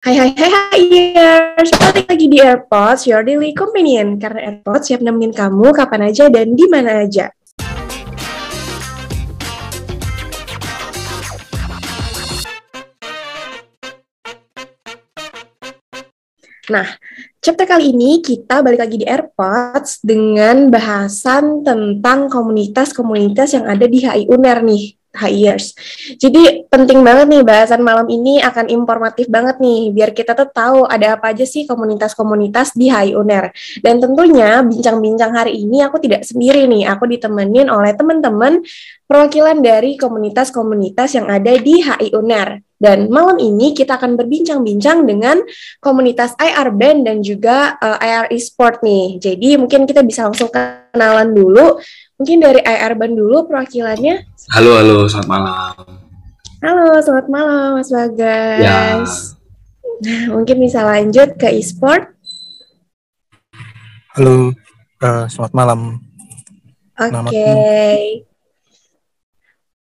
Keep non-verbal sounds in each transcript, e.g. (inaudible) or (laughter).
Hai hai hai hai years, balik lagi di AirPods, your daily companion. Karena AirPods siap nemenin kamu kapan aja dan di mana aja. Nah, chapter kali ini kita balik lagi di AirPods dengan bahasan tentang komunitas-komunitas yang ada di HI UNER nih, HIers. Jadi penting banget nih bahasan malam ini akan informatif banget nih, biar kita tuh tahu ada apa aja sih komunitas-komunitas di HI UNER. Dan tentunya bincang-bincang hari ini aku tidak sendiri nih, aku ditemenin oleh teman-teman perwakilan dari komunitas-komunitas yang ada di HI UNER. Dan malam ini kita akan berbincang-bincang dengan komunitas IR Band dan juga uh, IR Esport nih. Jadi mungkin kita bisa langsung kenalan dulu. Mungkin dari IR Band dulu perwakilannya. Halo, halo, selamat malam. Halo, selamat malam Mas Bagas. Ya. Nah, (laughs) mungkin bisa lanjut ke Esport. Halo, uh, selamat malam. Oke. Okay.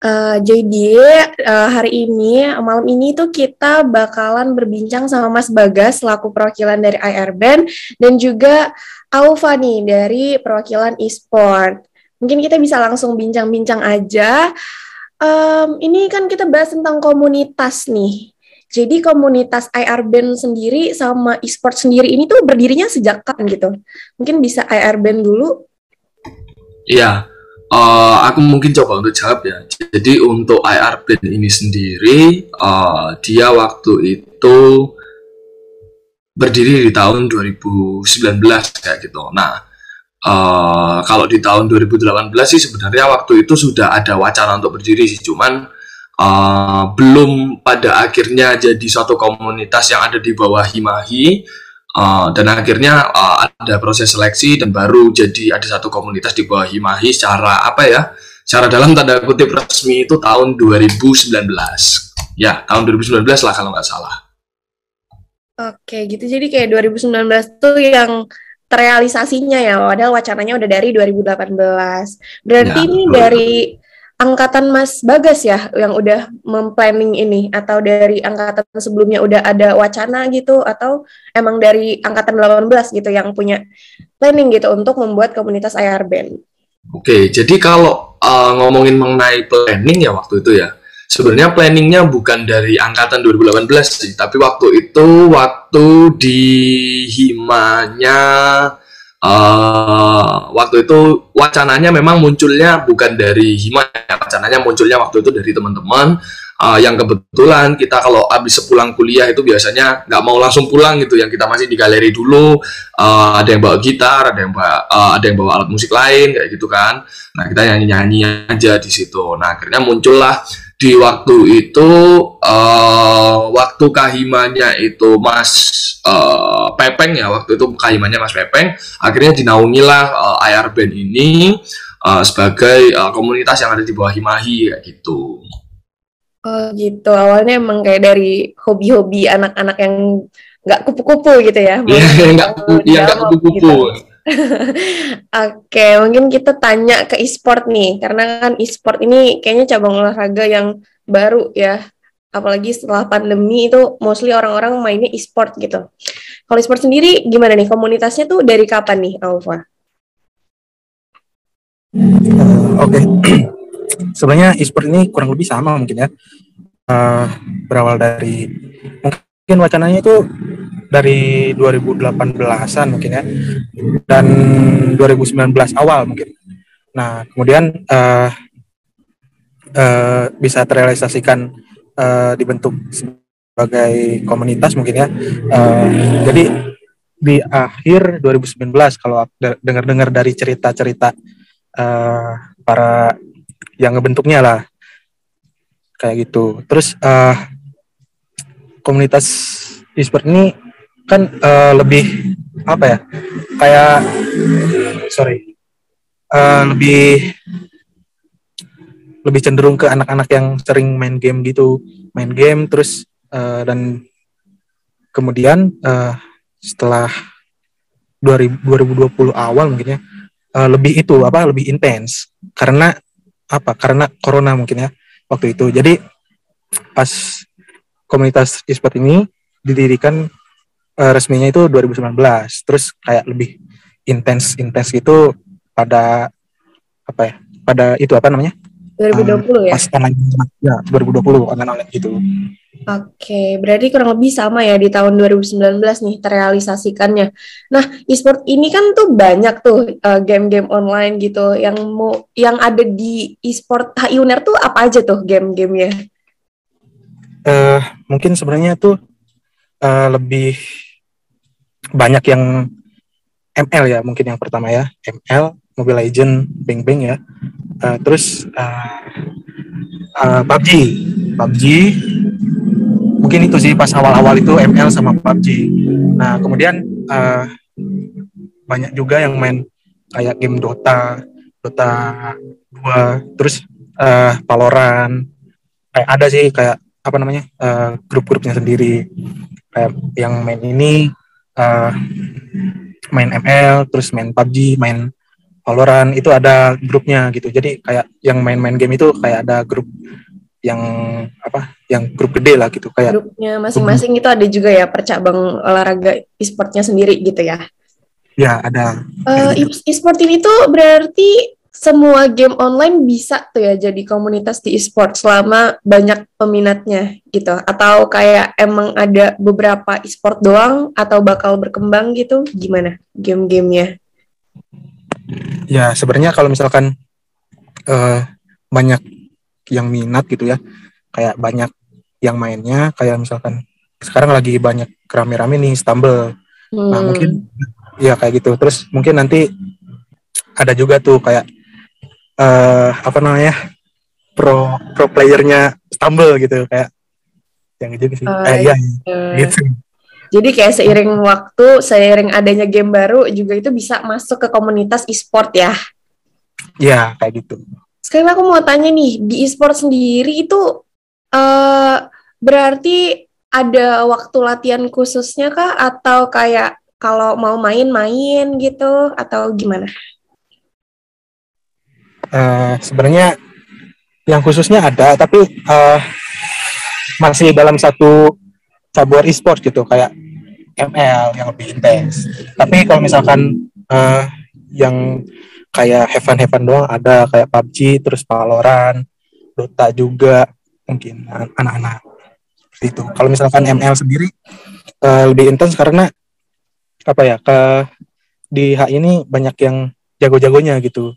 Uh, jadi uh, hari ini malam ini tuh kita bakalan berbincang sama Mas Bagas selaku perwakilan dari IR Band dan juga Alfa nih dari perwakilan e-sport. Mungkin kita bisa langsung bincang-bincang aja. Um, ini kan kita bahas tentang komunitas nih. Jadi komunitas IR Band sendiri sama e-sport sendiri ini tuh berdirinya sejak kapan gitu? Mungkin bisa IR Band dulu? Iya, Uh, aku mungkin coba untuk jawab ya. Jadi untuk IR Band ini sendiri, uh, dia waktu itu berdiri di tahun 2019 kayak gitu. Nah, uh, kalau di tahun 2018 sih sebenarnya waktu itu sudah ada wacana untuk berdiri sih, cuman uh, belum pada akhirnya jadi suatu komunitas yang ada di bawah Himahi Uh, dan akhirnya uh, ada proses seleksi dan baru jadi ada satu komunitas di bawah Himahi secara apa ya? Secara dalam tanda kutip resmi itu tahun 2019. Ya, tahun 2019 lah kalau nggak salah. Oke, gitu. Jadi kayak 2019 tuh yang terrealisasinya ya, padahal wacananya udah dari 2018. Berarti ya, ini betul. dari angkatan Mas Bagas ya yang udah memplanning ini atau dari angkatan sebelumnya udah ada wacana gitu atau emang dari angkatan 18 gitu yang punya planning gitu untuk membuat komunitas IR Band. Oke, jadi kalau uh, ngomongin mengenai planning ya waktu itu ya. Sebenarnya planningnya bukan dari angkatan 2018 sih, tapi waktu itu waktu di himanya uh, waktu itu wacananya memang munculnya bukan dari Hima ya, wacananya munculnya waktu itu dari teman-teman uh, yang kebetulan kita kalau habis sepulang kuliah itu biasanya nggak mau langsung pulang gitu. Yang kita masih di galeri dulu uh, ada yang bawa gitar ada yang bawa uh, ada yang bawa alat musik lain kayak gitu kan. Nah kita nyanyi nyanyi aja di situ. Nah akhirnya muncullah di waktu itu uh, waktu kahimanya itu Mas uh, Pepeng ya. Waktu itu kahimanya Mas Pepeng. Akhirnya dinaungilah uh, IR Band ini uh, sebagai uh, komunitas yang ada di bawah Himahi kayak gitu. Oh gitu awalnya emang kayak dari hobi-hobi anak-anak yang nggak kupu-kupu gitu ya? Iya nggak kupu-kupu. Gitu. (laughs) Oke, mungkin kita tanya ke e-sport nih, karena kan e-sport ini kayaknya cabang olahraga yang baru ya, apalagi setelah pandemi itu mostly orang-orang mainnya e-sport gitu. Kalau e-sport sendiri gimana nih, komunitasnya tuh dari kapan nih, Alfa? Uh, Oke, okay. (clears throat) sebenarnya e-sport ini kurang lebih sama mungkin ya, uh, berawal dari mungkin wacananya itu dari 2018-an mungkin ya dan 2019 awal mungkin. Nah, kemudian uh, uh, bisa terrealisasikan uh, dibentuk sebagai komunitas mungkin ya. Uh, jadi di akhir 2019 kalau dengar-dengar dari cerita-cerita uh, para yang ngebentuknya lah. Kayak gitu. Terus uh, komunitas e-sport ini kan uh, lebih apa ya? Kayak sorry. Uh, lebih lebih cenderung ke anak-anak yang sering main game gitu. Main game terus uh, dan kemudian uh, setelah 2020 awal mungkin ya uh, lebih itu apa lebih intens. Karena apa? Karena corona mungkin ya waktu itu. Jadi pas komunitas e-sport ini didirikan uh, resminya itu 2019 terus kayak lebih intens intens gitu pada apa ya pada itu apa namanya 2020 um, ya? Pas online ya 2020 online online gitu. Oke, berarti kurang lebih sama ya di tahun 2019 nih terrealisasikannya. Nah, e-sport ini kan tuh banyak tuh uh, game-game online gitu yang mau yang ada di e-sport. HI Uner tuh apa aja tuh game-gamenya? Uh, mungkin sebenarnya tuh uh, lebih banyak yang ML ya mungkin yang pertama ya. ML Mobile Legend Bang Bang ya uh, terus uh, uh, PUBG PUBG mungkin itu sih pas awal-awal itu ML sama PUBG nah kemudian uh, banyak juga yang main kayak game Dota Dota 2 terus uh, Valorant. Kayak ada sih kayak apa namanya uh, grup-grupnya sendiri. Kayak yang main ini uh, main ML terus main PUBG main Valorant itu ada grupnya gitu. Jadi kayak yang main-main game itu kayak ada grup yang apa yang grup gede lah gitu kayak grupnya masing-masing itu ada juga ya percabang olahraga e-sportnya sendiri gitu ya? Ya ada. Uh, e-sport ini tuh berarti semua game online bisa tuh ya jadi komunitas di e-sport selama banyak peminatnya gitu? Atau kayak emang ada beberapa e-sport doang atau bakal berkembang gitu? Gimana game-gamenya ya sebenarnya kalau misalkan uh, banyak yang minat gitu ya kayak banyak yang mainnya kayak misalkan sekarang lagi banyak rame-rame nih stumble. Nah, hmm. nah mungkin ya kayak gitu. Terus mungkin nanti ada juga tuh kayak uh, apa namanya pro pro playernya stumble gitu kayak yang gitu sih. Uh, eh, iya uh, gitu jadi kayak seiring waktu seiring adanya game baru juga itu bisa masuk ke komunitas e-sport ya. Ya kayak gitu. Sekarang aku mau tanya nih, di e-sport sendiri itu uh, berarti ada waktu latihan khususnya kah? Atau kayak kalau mau main-main gitu? Atau gimana? Uh, sebenarnya yang khususnya ada tapi uh, masih dalam satu cabur e-sport gitu. Kayak ML yang lebih intens. Tapi kalau misalkan uh, yang kayak Heaven Heaven doang ada kayak PUBG terus Valorant Dota juga mungkin anak-anak. Seperti itu. Kalau misalkan ML sendiri uh, lebih intens karena apa ya ke di H ini banyak yang jago-jagonya gitu.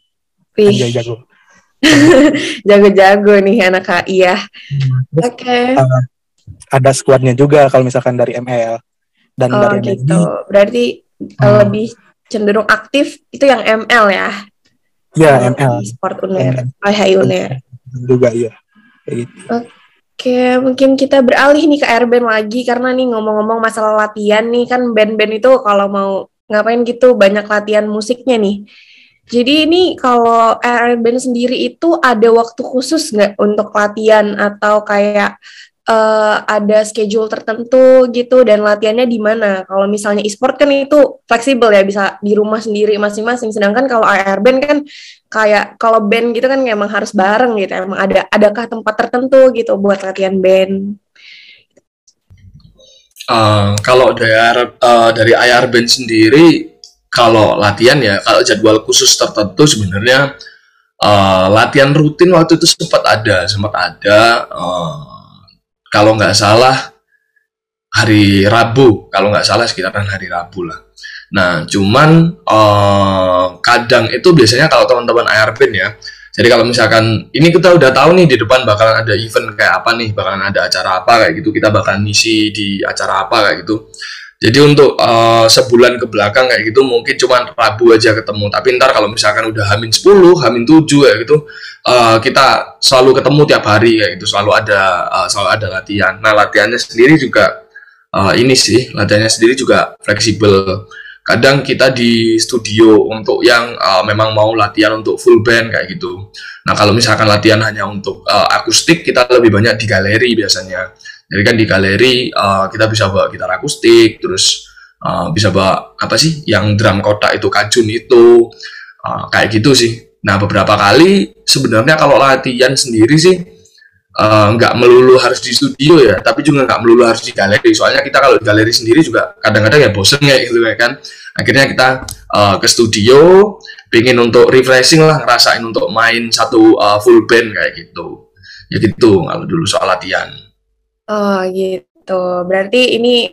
Anjay jago. (laughs) Jago-jago nih anak HI ya. Hmm, oke. Okay. uh, ada squadnya juga kalau misalkan dari ML dan oh, dari gitu. berarti hmm. lebih cenderung aktif itu yang ML ya? Iya ML. Sport Uner, IHI Uner. Juga iya. gitu. Oke, mungkin kita beralih nih ke airband lagi karena nih ngomong-ngomong masalah latihan nih kan band-band itu kalau mau ngapain gitu banyak latihan musiknya nih. Jadi ini kalau airband sendiri itu ada waktu khusus nggak untuk latihan atau kayak uh, ada schedule tertentu gitu dan latihannya di mana. Kalau misalnya e-sport kan itu fleksibel ya bisa di rumah sendiri masing-masing. Sedangkan kalau AR band kan kayak kalau band gitu kan emang harus bareng gitu. Emang ada adakah tempat tertentu gitu buat latihan band? Uh, kalau dari uh, dari IR band sendiri kalau latihan ya kalau jadwal khusus tertentu sebenarnya uh, latihan rutin waktu itu sempat ada sempat ada uh, kalau nggak salah hari Rabu. Kalau nggak salah sekitaran hari Rabu lah. Nah cuman uh, kadang itu biasanya kalau teman-teman ARBN ya. Jadi kalau misalkan ini kita udah tahu nih di depan bakalan ada event kayak apa nih bakalan ada acara apa kayak gitu kita bakalan ngisi di acara apa kayak gitu jadi untuk uh, sebulan ke belakang kayak gitu mungkin cuma Rabu aja ketemu. Tapi ntar kalau misalkan udah Hamin 10, Hamin 7 kayak gitu, uh, kita selalu ketemu tiap hari kayak gitu, selalu ada uh, selalu ada latihan. Nah, latihannya sendiri juga uh, ini sih, latihannya sendiri juga fleksibel. Kadang kita di studio untuk yang uh, memang mau latihan untuk full band kayak gitu. Nah, kalau misalkan latihan hanya untuk uh, akustik, kita lebih banyak di galeri biasanya jadi kan di galeri uh, kita bisa bawa gitar akustik, terus uh, bisa bawa apa sih yang drum kotak itu kajun itu uh, kayak gitu sih. Nah beberapa kali sebenarnya kalau latihan sendiri sih nggak uh, melulu harus di studio ya, tapi juga nggak melulu harus di galeri. Soalnya kita kalau di galeri sendiri juga kadang-kadang ya bosen kayak gitu kan. Akhirnya kita uh, ke studio, pengen untuk refreshing lah, ngerasain untuk main satu uh, full band kayak gitu. Ya gitu kalau dulu soal latihan. Oh gitu. Berarti ini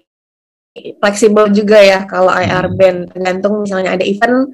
fleksibel juga ya kalau IR hmm. band. Tergantung misalnya ada event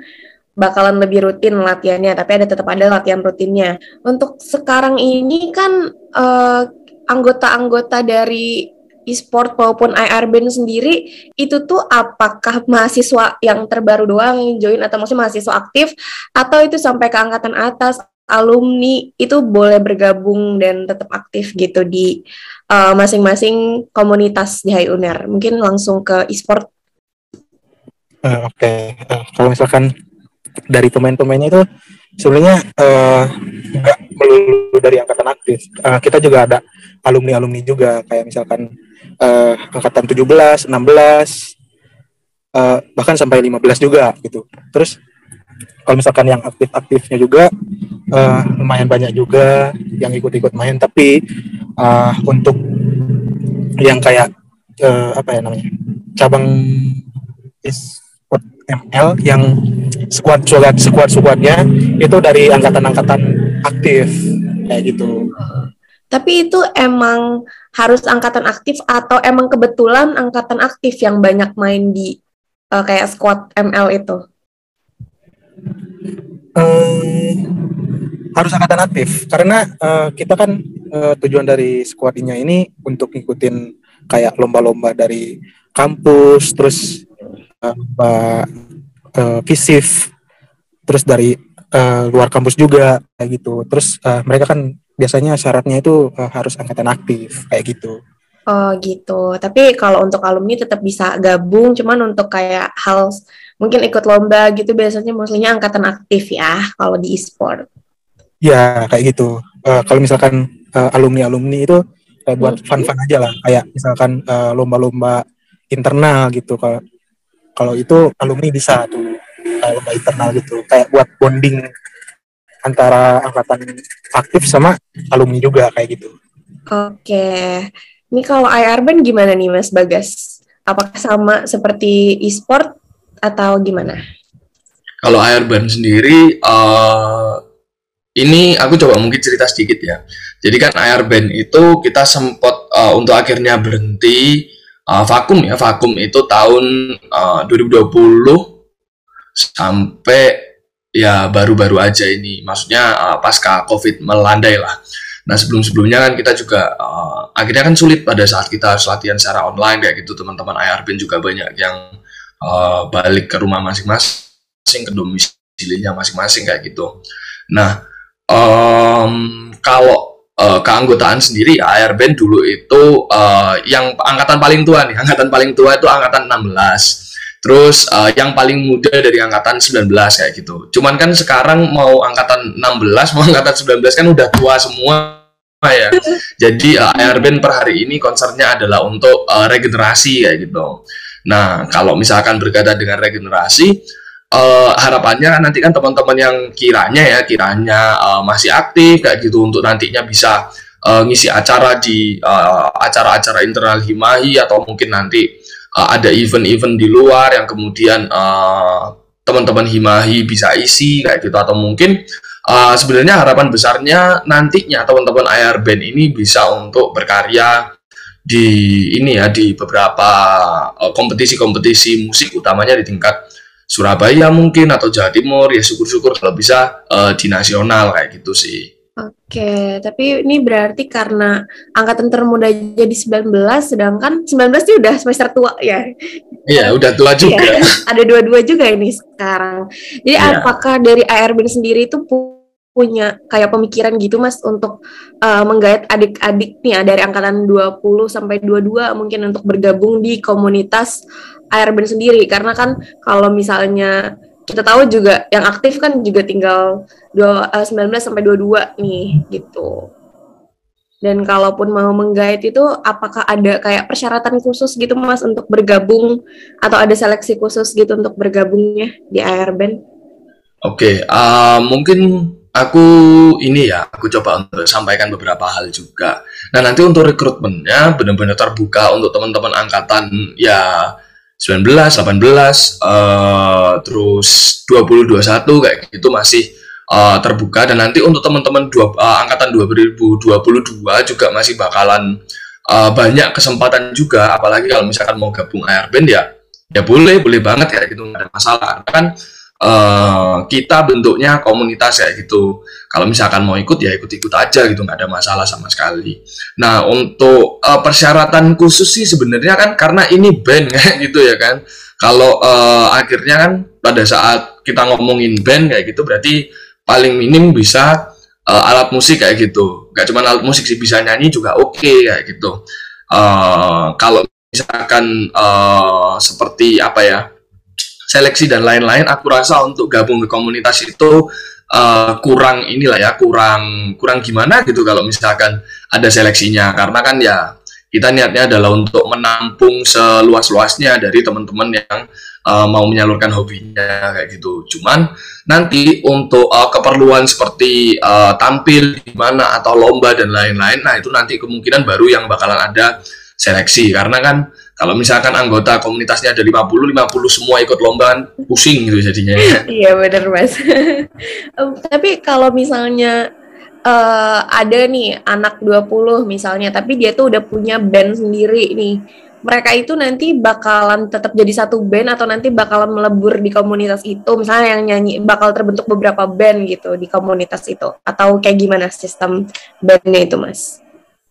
bakalan lebih rutin latihannya, tapi ada tetap ada latihan rutinnya. Untuk sekarang ini kan uh, anggota-anggota dari e-sport maupun IR band sendiri itu tuh apakah mahasiswa yang terbaru doang join atau maksudnya mahasiswa aktif atau itu sampai ke angkatan atas alumni itu boleh bergabung dan tetap aktif gitu di uh, masing-masing komunitas di Hai Uner. Mungkin langsung ke e-sport. Uh, Oke, okay. uh, kalau misalkan dari pemain-pemainnya itu sebenarnya uh, nggak melulu dari angkatan aktif. Uh, kita juga ada alumni-alumni juga kayak misalkan uh, angkatan 17, 16, uh, bahkan sampai 15 juga gitu. Terus kalau misalkan yang aktif-aktifnya juga uh, lumayan banyak juga yang ikut-ikut main tapi uh, untuk yang kayak uh, apa ya namanya cabang is ML yang squad squad squad squadnya itu dari angkatan-angkatan aktif kayak gitu. Tapi itu emang harus angkatan aktif atau emang kebetulan angkatan aktif yang banyak main di uh, kayak squad ML itu? Um, harus angkatan aktif. Karena uh, kita kan uh, tujuan dari squadnya ini untuk ngikutin kayak lomba-lomba dari kampus terus uh, visif terus dari uh, luar kampus juga kayak gitu. Terus uh, mereka kan biasanya syaratnya itu uh, harus angkatan aktif kayak gitu. Oh gitu. Tapi kalau untuk alumni tetap bisa gabung cuman untuk kayak hal mungkin ikut lomba gitu biasanya maksudnya angkatan aktif ya kalau di e-sport. Ya kayak gitu. Uh, kalau misalkan uh, alumni alumni itu uh, buat hmm. fun fun aja lah. Kayak misalkan uh, lomba-lomba internal gitu. Kalau kalau itu alumni bisa tuh kayak lomba internal gitu. Kayak buat bonding antara angkatan aktif sama alumni juga kayak gitu. Oke. Ini kalau IR band gimana nih Mas Bagas? Apakah sama seperti e-sport atau gimana? Kalau IR band sendiri uh, ini aku coba mungkin cerita sedikit ya. Jadi kan IR band itu kita sempat uh, untuk akhirnya berhenti uh, vakum ya. Vakum itu tahun uh, 2020 sampai ya baru-baru aja ini. Maksudnya uh, pasca covid melandai lah. Nah sebelum-sebelumnya kan kita juga uh, akhirnya kan sulit pada saat kita harus latihan secara online kayak gitu. Teman-teman IRBN juga banyak yang uh, balik ke rumah masing-masing ke domisilinya masing-masing kayak gitu. Nah um, kalau uh, keanggotaan sendiri Band dulu itu uh, yang angkatan paling tua nih angkatan paling tua itu angkatan 16 terus uh, yang paling muda dari angkatan 19 kayak gitu. Cuman kan sekarang mau angkatan 16 mau angkatan 19 kan udah tua semua ya. Jadi uh, Band per hari ini konsernya adalah untuk uh, regenerasi kayak gitu nah kalau misalkan berkaitan dengan regenerasi uh, harapannya nanti kan teman-teman yang kiranya ya kiranya uh, masih aktif kayak gitu untuk nantinya bisa uh, ngisi acara di acara-acara uh, internal Himahi atau mungkin nanti uh, ada event-event di luar yang kemudian uh, teman-teman Himahi bisa isi kayak gitu. Atau mungkin uh, sebenarnya harapan besarnya nantinya teman-teman IR Band ini bisa untuk berkarya di ini ya di beberapa kompetisi-kompetisi uh, musik utamanya di tingkat Surabaya mungkin atau Jawa Timur ya syukur-syukur kalau bisa uh, di nasional kayak gitu sih. Oke, tapi ini berarti karena angkatan termuda jadi 19, sedangkan 19 itu udah semester tua ya? Iya, udah tua juga. ya, ada dua-dua juga ini sekarang. Jadi ya. apakah dari ARB sendiri itu punya kayak pemikiran gitu Mas untuk uh, menggait adik-adik nih ya dari angkatan 20 sampai 22 mungkin untuk bergabung di komunitas AirBand sendiri karena kan kalau misalnya kita tahu juga yang aktif kan juga tinggal dua, uh, 19 sampai 22 nih gitu. Dan kalaupun mau menggait itu apakah ada kayak persyaratan khusus gitu Mas untuk bergabung atau ada seleksi khusus gitu untuk bergabungnya di AirBand? Oke, okay, uh, mungkin aku ini ya, aku coba untuk sampaikan beberapa hal juga. Nah, nanti untuk rekrutmennya benar-benar terbuka untuk teman-teman angkatan ya 19, 18, uh, terus 20, 21 kayak gitu masih uh, terbuka. Dan nanti untuk teman-teman dua, uh, angkatan 2022 juga masih bakalan uh, banyak kesempatan juga. Apalagi kalau misalkan mau gabung Airband ya ya boleh boleh banget kayak gitu nggak ada masalah. Kan uh, kita bentuknya komunitas ya gitu. Kalau misalkan mau ikut ya ikut-ikut aja gitu, nggak ada masalah sama sekali. Nah untuk uh, persyaratan khusus sih sebenarnya kan karena ini band (laughs) kayak gitu ya kan. Kalau uh, akhirnya kan pada saat kita ngomongin band kayak gitu berarti paling minim bisa uh, alat musik kayak gitu. Gak cuma alat musik sih bisa nyanyi juga oke okay, kayak gitu. Uh, kalau misalkan uh, seperti apa ya seleksi dan lain-lain aku rasa untuk gabung ke komunitas itu uh, kurang inilah ya kurang kurang gimana gitu kalau misalkan ada seleksinya karena kan ya kita niatnya adalah untuk menampung seluas-luasnya dari teman-teman yang uh, mau menyalurkan hobinya kayak gitu. Cuman nanti untuk uh, keperluan seperti uh, tampil di mana atau lomba dan lain-lain, nah itu nanti kemungkinan baru yang bakalan ada seleksi karena kan kalau misalkan anggota komunitasnya ada 50, 50 semua ikut lomba kan pusing gitu jadinya. iya benar mas. tapi kalau misalnya uh, ada nih anak 20 misalnya, tapi dia tuh udah punya band sendiri nih. Mereka itu nanti bakalan tetap jadi satu band atau nanti bakalan melebur di komunitas itu. Misalnya yang nyanyi bakal terbentuk beberapa band gitu di komunitas itu. Atau kayak gimana sistem bandnya itu mas?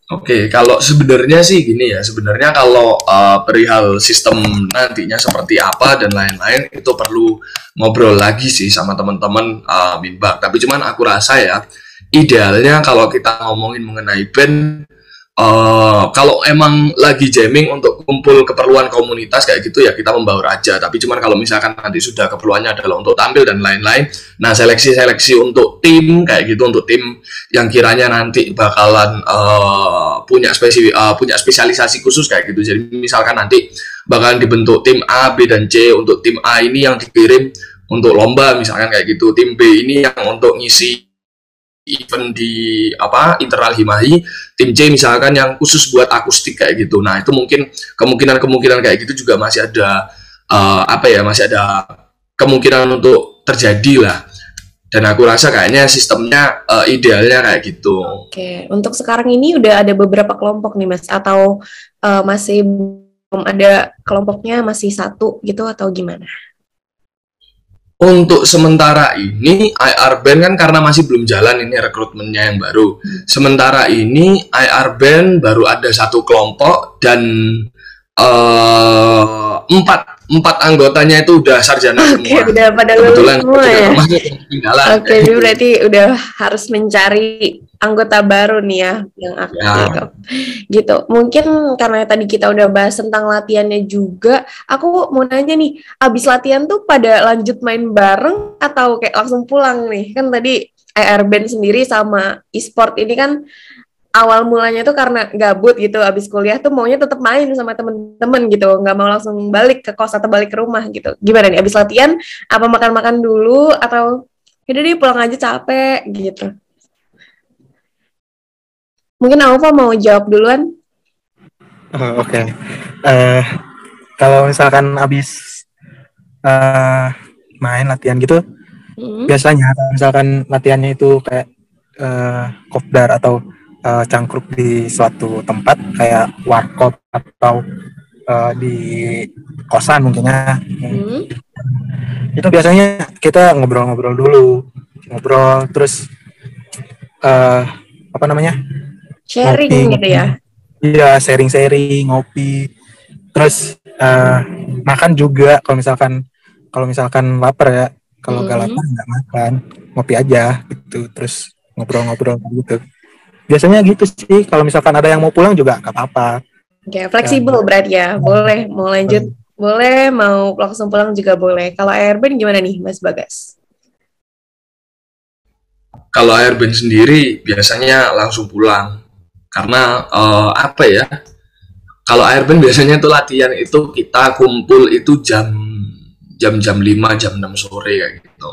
Oke, kalau sebenarnya sih gini ya, sebenarnya kalau uh, perihal sistem nantinya seperti apa dan lain-lain itu perlu ngobrol lagi sih sama teman-teman uh, Minbak. Tapi cuman aku rasa ya, idealnya kalau kita ngomongin mengenai band Uh, kalau emang lagi jamming untuk kumpul keperluan komunitas kayak gitu ya kita membawa aja. Tapi cuman kalau misalkan nanti sudah keperluannya adalah untuk tampil dan lain-lain. Nah seleksi-seleksi untuk tim kayak gitu untuk tim yang kiranya nanti bakalan uh, punya spesifik uh, punya spesialisasi khusus kayak gitu. Jadi misalkan nanti bakalan dibentuk tim A, B dan C untuk tim A ini yang dikirim untuk lomba misalkan kayak gitu. Tim B ini yang untuk ngisi event di apa internal Himahi tim C misalkan yang khusus buat akustik kayak gitu nah itu mungkin kemungkinan-kemungkinan kayak gitu juga masih ada uh, apa ya masih ada kemungkinan untuk terjadi lah dan aku rasa kayaknya sistemnya uh, idealnya kayak gitu. Oke, untuk sekarang ini udah ada beberapa kelompok nih mas, atau uh, masih belum ada kelompoknya masih satu gitu atau gimana? Untuk sementara ini IR Band kan karena masih belum jalan ini rekrutmennya yang baru. Sementara ini IR Band baru ada satu kelompok dan uh, empat empat anggotanya itu udah sarjana okay, semua. Oke, udah pada lulus semua ya. Oke, okay, berarti udah harus mencari anggota baru nih ya yang aktif ya. gitu. Gitu. Mungkin karena tadi kita udah bahas tentang latihannya juga, aku mau nanya nih, abis latihan tuh pada lanjut main bareng atau kayak langsung pulang nih? Kan tadi AR Band sendiri sama e-sport ini kan awal mulanya tuh karena gabut gitu abis kuliah tuh maunya tetap main sama temen-temen gitu nggak mau langsung balik ke kos atau balik ke rumah gitu gimana nih abis latihan apa makan-makan dulu atau yaudah deh pulang aja capek gitu Mungkin Alfa mau jawab duluan. Oh, Oke. Okay. Uh, eh, kalau misalkan habis uh, main latihan gitu, hmm. biasanya misalkan latihannya itu kayak uh, kopdar atau uh, cangkruk di suatu tempat kayak warkop atau uh, di kosan mungkinnya. Hmm. Itu biasanya kita ngobrol-ngobrol dulu, ngobrol terus uh, apa namanya? sharing ngopi, gitu ya iya sharing-sharing ngopi terus uh, makan juga kalau misalkan kalau misalkan lapar ya kalau hmm. gak lapar nggak makan ngopi aja gitu terus ngobrol-ngobrol gitu biasanya gitu sih kalau misalkan ada yang mau pulang juga gak apa-apa Oke, fleksibel ya, berarti ya. Boleh mau lanjut, hmm. boleh mau langsung pulang juga boleh. Kalau Airbnb gimana nih, Mas Bagas? Kalau Airbnb sendiri biasanya langsung pulang karena uh, apa ya kalau airband biasanya itu latihan itu kita kumpul itu jam jam jam 5 jam 6 sore kayak gitu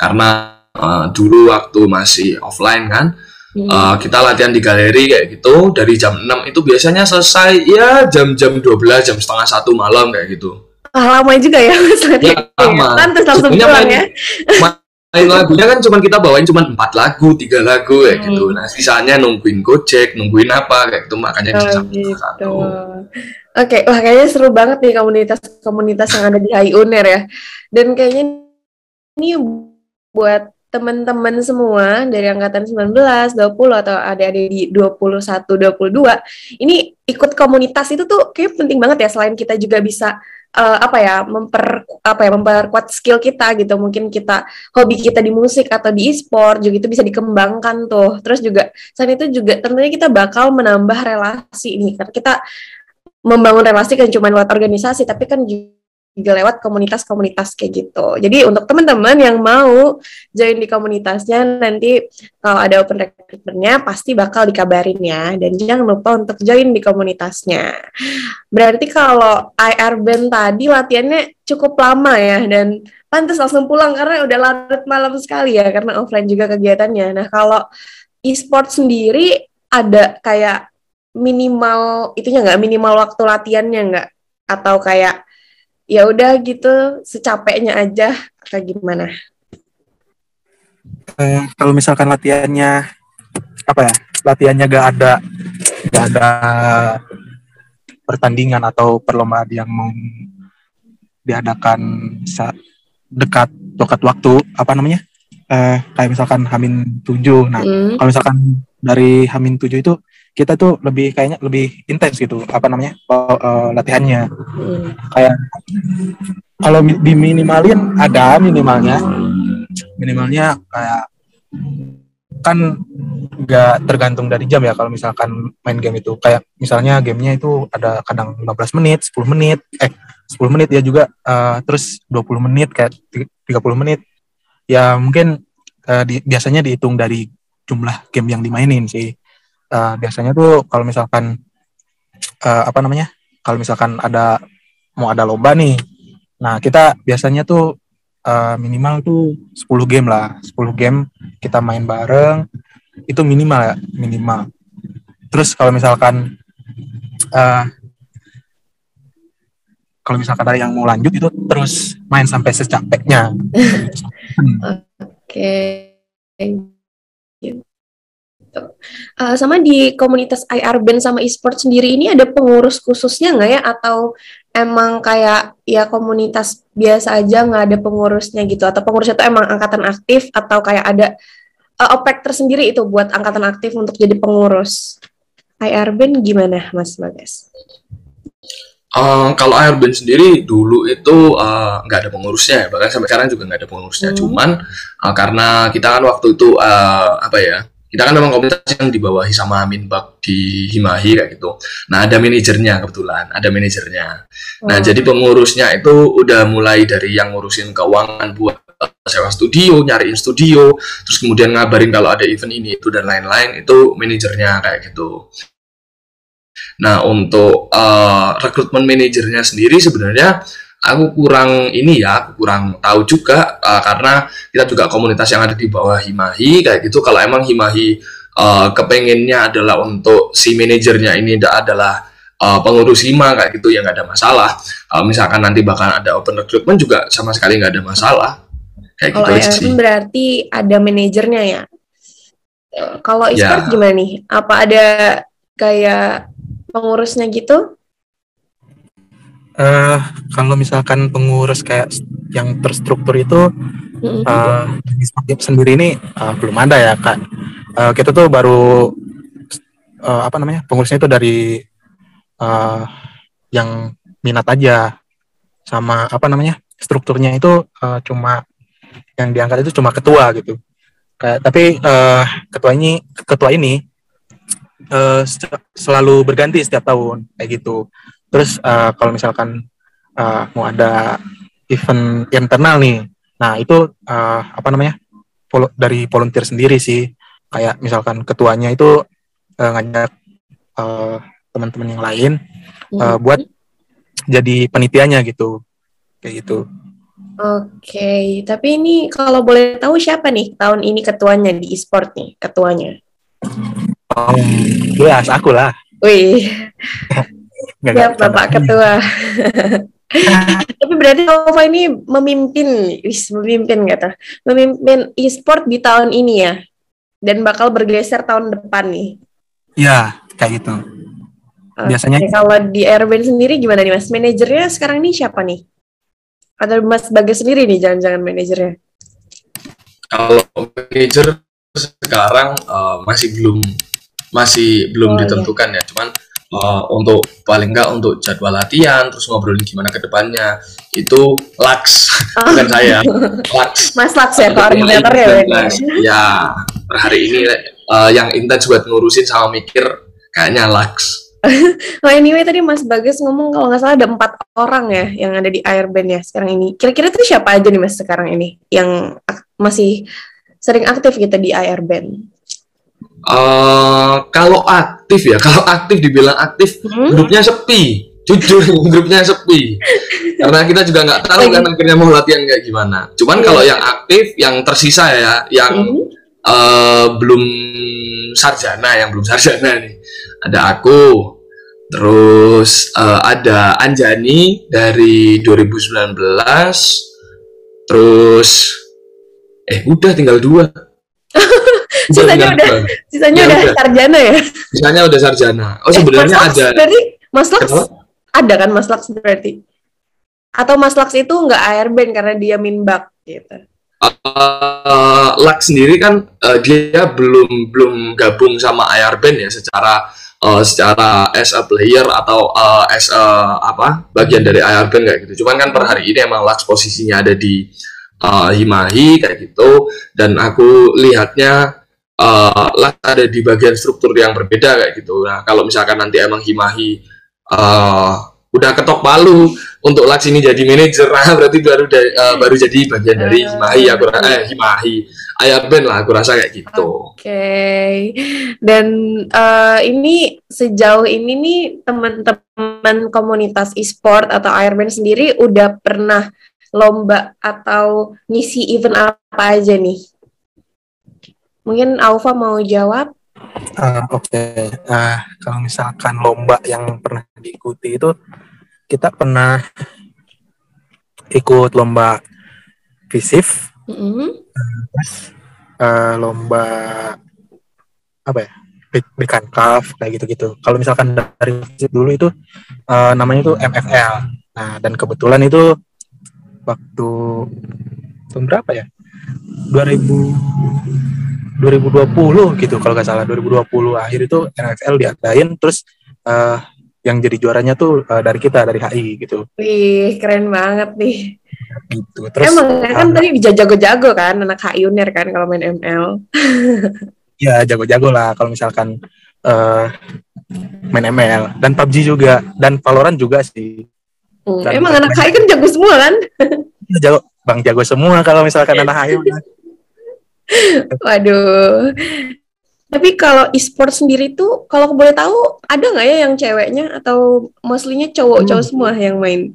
karena uh, dulu waktu masih offline kan Hmm. Uh, kita latihan di galeri kayak gitu dari jam 6 itu biasanya selesai ya jam-jam 12 jam setengah satu malam kayak gitu. Ah, lama juga ya mas ya, lama. Langsung pulang ya. Main lagunya kan cuma kita bawain cuma empat lagu, tiga lagu kayak hmm. gitu. Nah sisanya nungguin gojek, nungguin apa kayak gitu makanya oh, gitu. satu. Oke, okay. wah kayaknya seru banget nih komunitas-komunitas yang ada di HI Uner ya. Dan kayaknya ini buat teman-teman semua dari angkatan 19, 20 atau ada ada di 21, 22 ini ikut komunitas itu tuh kayak penting banget ya selain kita juga bisa uh, apa ya memper apa ya memperkuat skill kita gitu. Mungkin kita hobi kita di musik atau di e-sport juga itu bisa dikembangkan tuh. Terus juga selain itu juga tentunya kita bakal menambah relasi nih. Karena kita membangun relasi kan cuma lewat organisasi tapi kan juga lewat komunitas-komunitas kayak gitu. Jadi untuk teman-teman yang mau join di komunitasnya nanti kalau ada open recruitmentnya pasti bakal dikabarin ya. Dan jangan lupa untuk join di komunitasnya. Berarti kalau IR band tadi latihannya cukup lama ya dan pantas langsung pulang karena udah larut malam sekali ya karena offline juga kegiatannya. Nah kalau e-sport sendiri ada kayak minimal itunya nggak minimal waktu latihannya nggak atau kayak ya udah gitu secapeknya aja kayak gimana? Eh, kalau misalkan latihannya apa ya latihannya gak ada gak ada pertandingan atau perlombaan yang mau diadakan saat dekat dekat waktu apa namanya? Eh, kayak misalkan Hamin tujuh. Nah hmm. kalau misalkan dari Hamin tujuh itu kita tuh lebih kayaknya lebih intens gitu apa namanya uh, latihannya. Hmm. kayak kalau diminimalin ada minimalnya. Minimalnya kayak kan nggak tergantung dari jam ya kalau misalkan main game itu. Kayak misalnya gamenya itu ada kadang 15 menit 10 menit eh 10 menit ya juga uh, terus 20 menit kayak 30 menit. Ya mungkin uh, di, biasanya dihitung dari jumlah game yang dimainin sih uh, biasanya tuh kalau misalkan uh, apa namanya kalau misalkan ada mau ada lomba nih nah kita biasanya tuh uh, minimal tuh 10 game lah 10 game kita main bareng itu minimal ya minimal terus kalau misalkan uh, kalau misalkan ada yang mau lanjut itu terus main sampai secapeknya. (laughs) Oke. Okay gitu. Uh, sama di komunitas IR band sama e-sport sendiri ini ada pengurus khususnya nggak ya atau emang kayak ya komunitas biasa aja nggak ada pengurusnya gitu atau pengurusnya itu emang angkatan aktif atau kayak ada uh, OPEC tersendiri itu buat angkatan aktif untuk jadi pengurus. IR band gimana Mas Bagas? Uh, kalau IR band sendiri dulu itu nggak uh, ada pengurusnya ya bahkan sampai sekarang juga nggak ada pengurusnya hmm. cuman uh, karena kita kan waktu itu uh, apa ya kita kan memang komunitas yang dibawahi sama Minbak di Himahi kayak gitu. Nah ada manajernya kebetulan, ada manajernya. Nah oh. jadi pengurusnya itu udah mulai dari yang ngurusin keuangan buat sewa studio, nyariin studio, terus kemudian ngabarin kalau ada event ini itu dan lain-lain itu manajernya kayak gitu. Nah untuk uh, rekrutmen manajernya sendiri sebenarnya aku kurang ini ya, aku kurang tahu juga uh, karena kita juga komunitas yang ada di bawah Himahi kayak gitu. Kalau emang Himahi uh, kepengennya adalah untuk si manajernya ini adalah uh, pengurus Hima kayak gitu ya nggak ada masalah. Uh, misalkan nanti bakal ada open recruitment juga sama sekali nggak ada masalah. Kayak Kalau gitu sih. berarti ada manajernya ya. Kalau e-sport ya. gimana nih? Apa ada kayak pengurusnya gitu? Uh, kalau misalkan pengurus kayak yang terstruktur itu uh, di sendiri ini uh, belum ada ya kak. Uh, kita tuh baru uh, apa namanya pengurusnya itu dari uh, yang minat aja sama apa namanya strukturnya itu uh, cuma yang diangkat itu cuma ketua gitu. Kayak, tapi uh, ketua ini ketua ini uh, selalu berganti setiap tahun kayak gitu. Terus uh, kalau misalkan uh, mau ada event internal nih, nah itu uh, apa namanya Vol dari volunteer sendiri sih. Kayak misalkan ketuanya itu uh, ngajak uh, teman-teman yang lain uh, buat jadi penitianya gitu, kayak gitu. Oke, tapi ini kalau boleh tahu siapa nih tahun ini ketuanya di e-sport nih, ketuanya? Oh, jelas aku lah. Wih, (laughs) Nggak, ya nggak, Bapak. Ketua. (laughs) Tapi berarti Nova ini memimpin, wis memimpin kata, memimpin e-sport di tahun ini ya, dan bakal bergeser tahun depan nih. Ya, kayak gitu. Biasanya- Oke, kalau di Airband sendiri gimana nih Mas? Manajernya sekarang nih siapa nih? Atau Mas Bagas sendiri nih jangan-jangan manajernya? Kalau manajer sekarang eh, masih belum masih belum Oh, iya. ditentukan ya. Cuman eh, untuk paling enggak untuk jadwal latihan terus ngobrolin gimana ke depannya itu Lux bukan saya. Lux. (laughs) Mas Laks ya koordinatornya berarti. Lux. Ya, per hari ini eh, yang intens buat ngurusin sama mikir kayaknya Lux. (laughs) Oh anyway tadi Mas Bagas ngomong kalau nggak salah ada empat orang ya yang ada di Airband ya sekarang ini. Kira-kira tuh siapa aja nih Mas sekarang ini yang masih sering aktif gitu di Airband? Eh, kalau aktif ya, (laughs) kalau aktif dibilang aktif, Hmm? grupnya sepi. Jujur, (laughs) grupnya sepi. Karena kita juga nggak tahu kan akhirnya mau latihan kayak gimana. Cuman Iya. kalau yang aktif, yang tersisa ya, yang Hmm? eh, belum sarjana, yang belum sarjana nih, ada aku. Terus eh, ada Anjani dari 2019. Terus eh udah tinggal dua. (laughs) Sisanya udah-. Sisanya Ya udah udah. sarjana ya? Sisanya udah sarjana. Oh Eh, sebenarnya Laks ada. Berarti Mas Laks Kenapa? ada kan Mas Laks berarti? Atau Mas Laks itu nggak Airband karena dia minbak gitu? uh, Lux sendiri kan uh, dia belum belum gabung sama IR Band ya secara uh, secara as a player atau uh, as a apa bagian dari IR Band kayak gitu. Cuman kan per hari ini emang Lux posisinya ada di uh, Himahi kayak gitu dan aku lihatnya uh, ada di bagian struktur yang berbeda kayak gitu. Nah, kalau misalkan nanti emang Himahi uh, udah ketok palu untuk Lux ini jadi manajer (laughs) nah berarti baru da- uh, baru jadi bagian dari Ah. Himahi aku ra- eh Himahi Ayah Ben lah aku rasa kayak gitu. Oke, dan eh, ini sejauh ini nih teman-teman komunitas e-sport atau Airband sendiri udah pernah lomba atau ngisi event apa aja nih? Mungkin Aufa mau jawab? Ah, Oke, Ah, kalau misalkan lomba yang pernah diikuti itu kita pernah ikut lomba visif, Mm-mm. eh, lomba apa ya, Big Cup kayak gitu-gitu. Kalau misalkan dari visif dulu itu eh, namanya itu MFL. Nah dan kebetulan itu waktu tahun berapa ya? 2000 2020 gitu kalau nggak salah 2020 akhir itu NFL diadain terus eh, yang jadi juaranya tuh eh, dari kita dari HI gitu Wih, keren banget nih. gitu terus Emang kan eh, tadi jago-jago kan anak HI Unir kan kalau main ML. (laughs) ya jago-jago lah kalau misalkan eh, main ML dan PUBG juga dan Valorant juga sih Hmm, Dan- Emang anak HI kan jago semua kan? Ya, jago bang jago semua kalau misalkan anak HI. (laughs) Waduh. Tapi kalau e-sport sendiri tuh, kalau boleh tahu, ada nggak ya yang ceweknya atau mostly-nya cowok-cowok Hmm. semua yang main?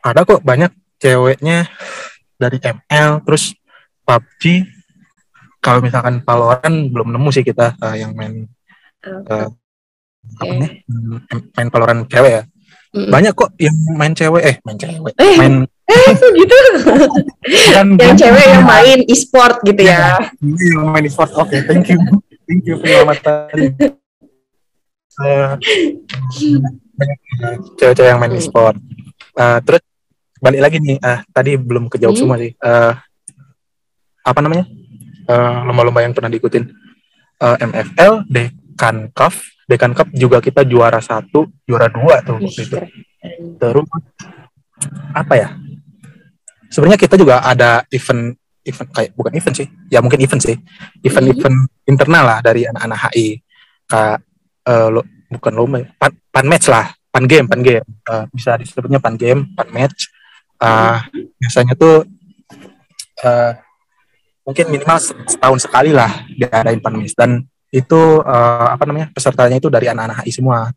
ada kok banyak ceweknya dari ML terus PUBG kalau misalkan Valorant belum nemu sih kita eh, yang main eh, apa Oke. nih main Valorant cewek ya Mm-mm. banyak kok yang main cewek eh main cewek Eh. main Eh, gitu. kan yang cewek yang main e-sport gitu ya. yang main e-sport. Oke thank you. Thank you penyelamatan. Eh, cewek-cewek yang main Hmm. e-sport. Eh, terus balik lagi nih. Eh, tadi belum kejawab Hmm. semua sih. Eh, apa namanya? Eh, lomba-lomba yang pernah diikutin. Eh, MFL Dekan Cup. Dekan Cup juga kita juara satu juara dua tuh waktu itu. Terus apa ya sebenarnya kita juga ada event event kayak bukan event sih. Ya mungkin event sih. Event-event internal lah dari anak-anak HI kayak eh, lo, bukan lomba ya, pan, pan match lah. Pan game pan game. Eh, bisa disebutnya pan game pan match. Eh, biasanya tuh eh, mungkin minimal se- setahun sekali lah diadain pan match. Dan itu eh, apa namanya pesertanya itu dari anak-anak HI semua.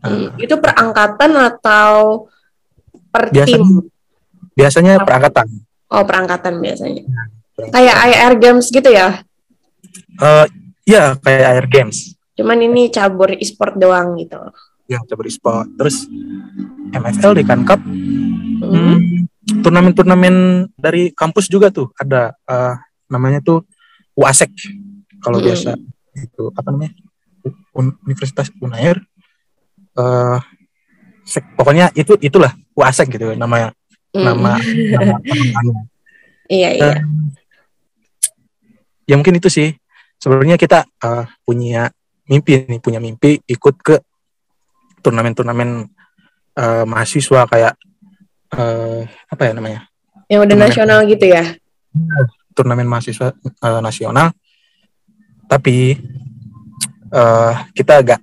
Hmm, Itu per angkatan atau per biasanya tim? Biasanya perangkatan. Oh, perangkatan biasanya. Kayak IR games gitu ya? Eh ya kayak air games. Cuman ini cabur e-sport doang gitu. Ya cabur e-sport. Terus MFL di Kan Cup. Hmm. Hmm, turnamen-turnamen dari kampus juga tuh ada eh, namanya tuh UASEK kalau Hmm. biasa itu apa namanya Un- Universitas Unair eh sek- pokoknya itu itulah UASEK gitu namanya. Nama nama (laughs) penambahannya. Iya, iya. ya mungkin itu sih sebenarnya kita eh, punya mimpi nih punya mimpi ikut ke turnamen-turnamen eh, mahasiswa kayak eh, apa ya namanya Yang udah turnamen. nasional gitu ya? turnamen mahasiswa eh, nasional tapi eh, kita agak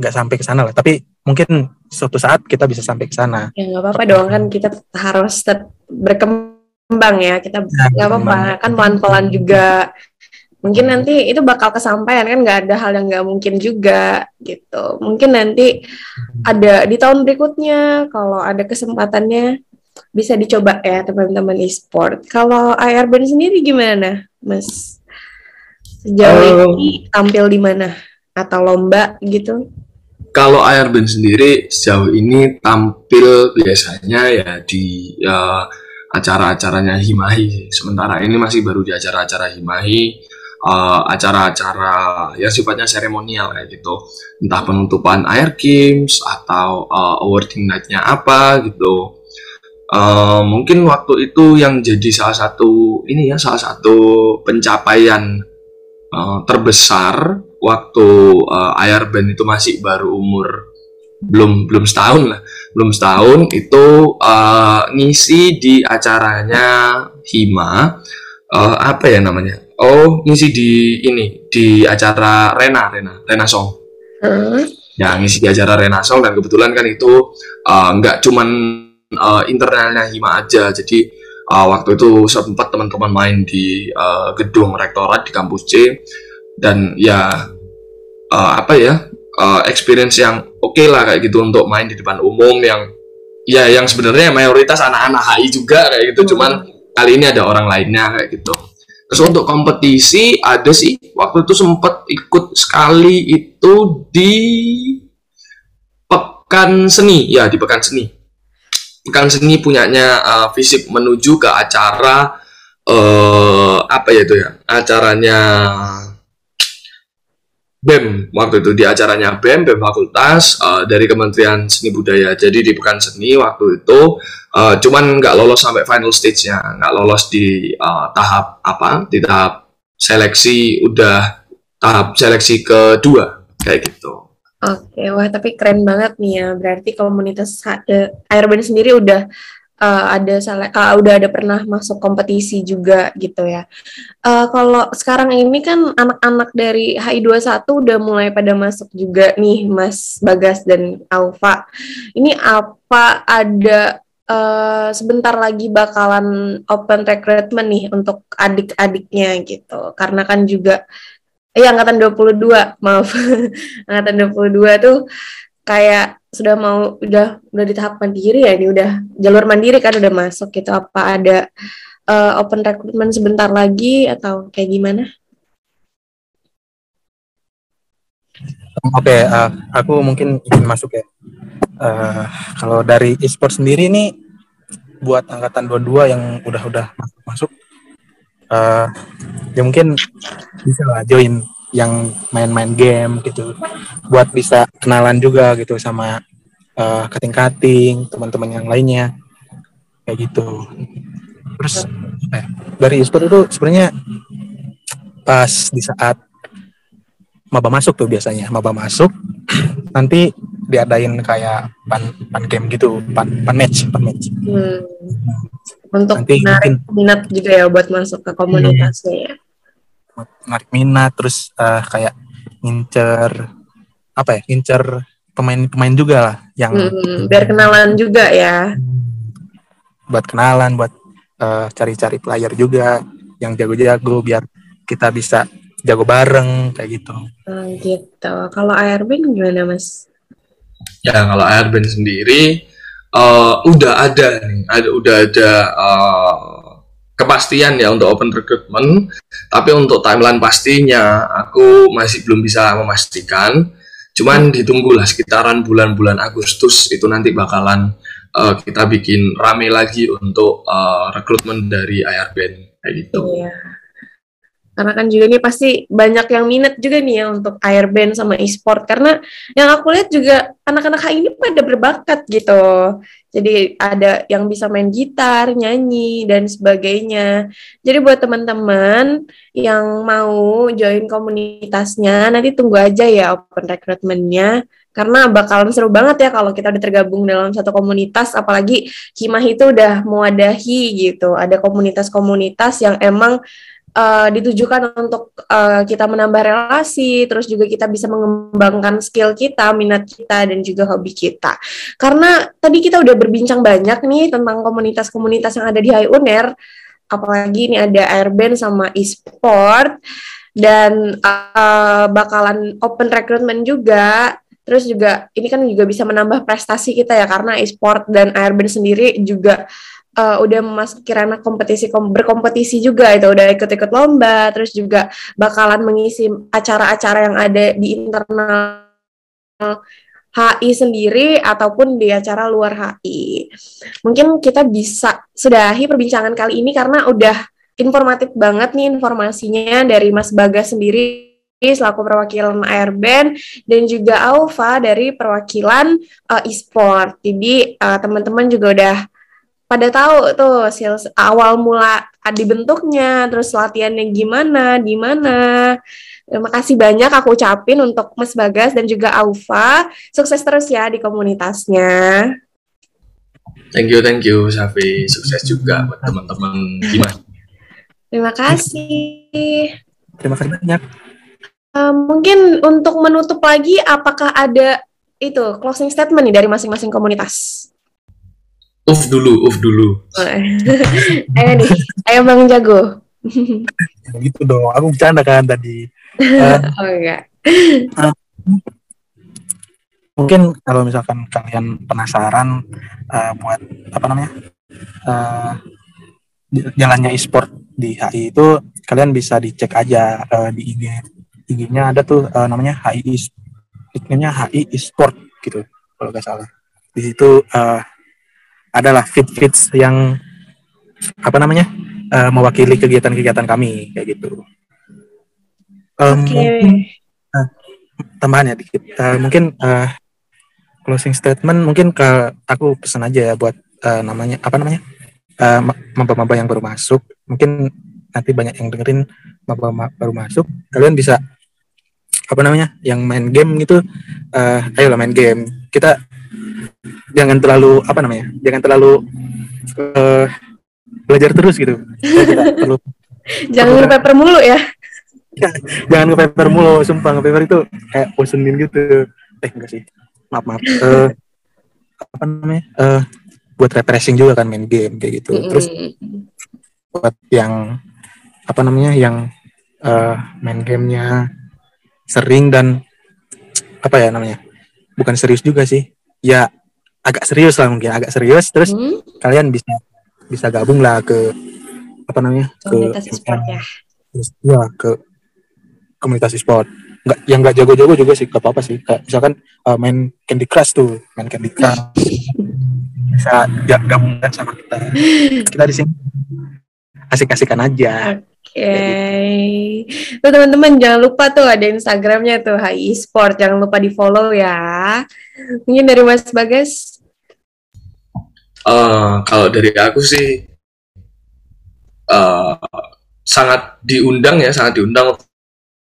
nggak sampai ke sana lah tapi mungkin suatu saat kita bisa sampai ke sana Ya nggak apa-apa dong kan kita harus tetap berkembang ya. Kita Ya, nggak apa-apa kan pelan-pelan juga. Mungkin nanti itu bakal kesampaian kan nggak ada hal yang nggak mungkin juga gitu. Mungkin nanti ada di tahun berikutnya kalau ada kesempatannya bisa dicoba ya teman-teman e-sport. Kalau IR Band sendiri gimana, Mas? Sejauh ini tampil di mana? Atau lomba gitu? Kalau Airbnb sendiri sejauh ini tampil biasanya ya di ya, acara-acaranya Himahi. Sementara ini masih baru di acara-acara Himahi, eh, acara-acara ya sifatnya seremonial kayak gitu. Entah penutupan Air Games atau eh, awarding night-nya apa gitu. Eh, mungkin waktu itu yang jadi salah satu ini ya salah satu pencapaian eh, terbesar waktu uh, Air Band itu masih baru umur belum belum setahun lah. Belum setahun itu uh, ngisi di acaranya Hima uh, apa ya namanya? Oh ngisi di ini di acara Rena Rena Rena Song. Hmm. ya ngisi di acara Rena Song dan kebetulan kan itu uh, nggak cuman uh, internalnya Hima aja. Jadi uh, waktu itu sempat teman-teman main di uh, gedung rektorat di kampus C dan ya uh, apa ya uh, experience yang oke lah kayak gitu untuk main di depan umum yang ya yang sebenarnya mayoritas anak-anak HI juga kayak gitu. Cuman kali ini ada orang lainnya kayak gitu. Terus untuk kompetisi ada sih. Waktu itu sempat ikut sekali itu di pekan seni. Ya di pekan seni. Pekan seni punyanya uh, fisik menuju ke acara eh apa ya itu ya? Acaranya BEM waktu itu di acaranya BEM BEM Fakultas eh, dari Kementerian Seni Budaya. Jadi di pekan seni waktu itu eh, cuman nggak lolos sampai final stage-nya, nggak lolos di eh, tahap apa? Di tahap seleksi udah tahap seleksi kedua kayak gitu. Oke, wah tapi keren banget nih ya. Berarti komunitas Airband sendiri udah eh, ada sele- ah, udah ada pernah masuk kompetisi juga gitu ya. Eh, kalau sekarang ini kan anak-anak dari HI21 udah mulai pada masuk juga nih, Mas Bagas dan Alfa. Ini apa ada eh, sebentar lagi bakalan open recruitment nih untuk adik-adiknya gitu. Karena kan juga Iya, angkatan 22, maaf. (laughs) angkatan 22 tuh kayak sudah mau udah udah di tahap mandiri ya, ini udah jalur mandiri kan udah masuk gitu. Apa ada eh, open recruitment sebentar lagi atau kayak gimana? Oke, eh, aku mungkin ingin masuk ya. Eh, kalau dari e-sport sendiri nih, buat angkatan 22 yang udah-udah masuk, eh, ya mungkin bisa lah join yang main-main game gitu, buat bisa kenalan juga gitu sama eh, kating-kating, teman-teman yang lainnya, kayak gitu. Terus ya, dari e-sport itu sebenarnya pas di saat maba masuk tuh biasanya maba masuk (clears throat) nanti diadain kayak pan pan game gitu pan pan match pan match Hmm. Untuk Nanti menarik mungkin- minat juga ya buat masuk ke komunitasnya ya. Menarik minat terus eh, kayak ngincer apa ya ngincer pemain-pemain juga lah yang Hmm, biar kenalan juga ya. buat kenalan buat eh, cari-cari player juga yang jago-jago biar kita bisa jago bareng kayak gitu Ah, gitu. Kalau ARB gimana, Mas? Ya kalau Airbnb sendiri uh, udah ada nih, ada udah ada uh, kepastian ya untuk open recruitment, tapi untuk timeline pastinya aku masih belum bisa memastikan. Cuman ditunggulah sekitaran bulan-bulan Agustus itu nanti bakalan uh, kita bikin rame lagi untuk uh, rekrutmen dari IRBN kayak gitu. Iya. Karena kan juga nih pasti banyak yang minat juga nih ya untuk airband sama e-sport. Karena yang aku lihat juga anak-anak ini pada berbakat gitu. Jadi ada yang bisa main gitar, nyanyi, dan sebagainya. Jadi buat teman-teman yang mau join komunitasnya, nanti tunggu aja ya open recruitment-nya karena bakalan seru banget ya kalau kita udah tergabung dalam satu komunitas apalagi Himah itu udah mewadahi gitu ada komunitas-komunitas yang emang uh, ditujukan untuk uh, kita menambah relasi, terus juga kita bisa mengembangkan skill kita, minat kita, dan juga hobi kita. Karena tadi kita udah berbincang banyak nih tentang komunitas-komunitas yang ada di High Uner, apalagi ini ada airband sama e-sport, dan uh, bakalan open recruitment juga. Terus juga ini kan juga bisa menambah prestasi kita ya karena e-sport dan airband sendiri juga uh, udah memasuki ranah kompetisi kom berkompetisi juga itu udah ikut-ikut lomba terus juga bakalan mengisi acara-acara yang ada di internal HI sendiri ataupun di acara luar HI. Mungkin kita bisa sudahi perbincangan kali ini karena udah informatif banget nih informasinya dari Mas Bagas sendiri selaku perwakilan Airband dan juga Alfa dari perwakilan uh, e-sport. Jadi uh, teman-teman juga udah pada tahu tuh sales awal mula dibentuknya, terus latihannya gimana, di mana. Terima kasih banyak aku ucapin untuk Mas Bagas dan juga Aufa. Sukses terus ya di komunitasnya. Thank you, thank you, Safi. Sukses juga buat teman-teman gimana. Terima kasih. Terima kasih banyak. Uh, mungkin untuk menutup lagi, apakah ada itu closing statement nih dari masing-masing komunitas? Uf dulu, uf dulu. (laughs) ayo nih, ayo Bang Jago. (laughs) gitu dong, aku bercanda kan tadi. Uh, (laughs) oh enggak. Uh, mungkin kalau misalkan kalian penasaran uh, buat apa namanya uh, jalannya e-sport di HI itu kalian bisa dicek aja uh, di IG IG-nya ada tuh uh, namanya HI nickname-nya HI e-sport gitu kalau nggak salah di situ uh, adalah fit-fits yang apa namanya uh, mewakili kegiatan-kegiatan kami kayak gitu. Um, Oke. Okay. Uh, tambahan ya dikit. Uh, mungkin uh, closing statement mungkin ke aku pesan aja ya buat uh, namanya apa namanya uh, maba-maba yang baru masuk. Mungkin nanti banyak yang dengerin maba baru masuk. Kalian bisa apa namanya yang main game gitu. Uh, ayolah main game. Kita jangan terlalu apa namanya jangan terlalu uh, belajar terus gitu. Terlalu (laughs) jangan nge paper mulu ya. (laughs) Jangan nge paper mulu sumpah nge paper itu kayak bosenin gitu. Eh enggak sih. Maaf maaf. Uh, (laughs) apa namanya? Uh, buat refreshing juga kan main game kayak gitu. Terus buat yang apa namanya yang uh, main gamenya sering dan apa ya namanya bukan serius juga sih ya agak serius lah mungkin agak serius. Terus hmm? kalian bisa bisa gabung lah ke apa namanya komunitas ke e-sport ya? Ya ke komunitas e-sport. Nggak yang nggak jago-jago juga sih gak apa-apa sih. Kayak misalkan uh, main Candy Crush tuh main Candy Crush. Bisa gabungkan sama kita. (laughs) Kita di sini asik-asikan aja. Oke, okay. tuh teman-teman jangan lupa tuh ada Instagramnya tuh HI Sport, jangan lupa di follow ya. Mungkin dari Mas Bagas? Uh, kalau dari aku sih uh, sangat diundang ya, sangat diundang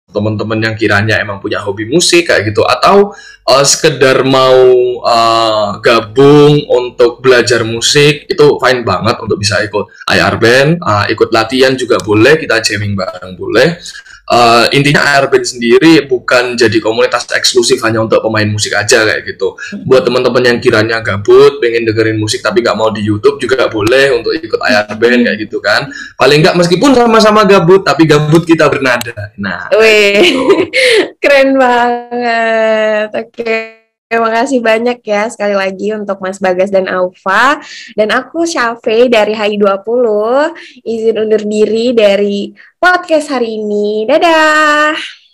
teman-teman yang kiranya emang punya hobi musik kayak gitu. Atau uh, sekedar mau uh, gabung untuk belajar musik itu fine banget untuk bisa ikut IR band. Uh, ikut latihan juga boleh kita jamming bareng boleh uh, intinya Airband sendiri bukan jadi komunitas eksklusif hanya untuk pemain musik aja kayak gitu. Buat teman-teman yang kiranya gabut, pengen dengerin musik tapi nggak mau di YouTube juga boleh untuk ikut Airband kayak gitu kan. Paling nggak meskipun sama-sama gabut tapi gabut kita bernada. Nah, Wih, gitu. (laughs) keren banget. Oke. Terima kasih banyak ya sekali lagi untuk Mas Bagas dan Alfa. Dan aku Syafe dari HI20 izin undur diri dari podcast hari ini. Dadah!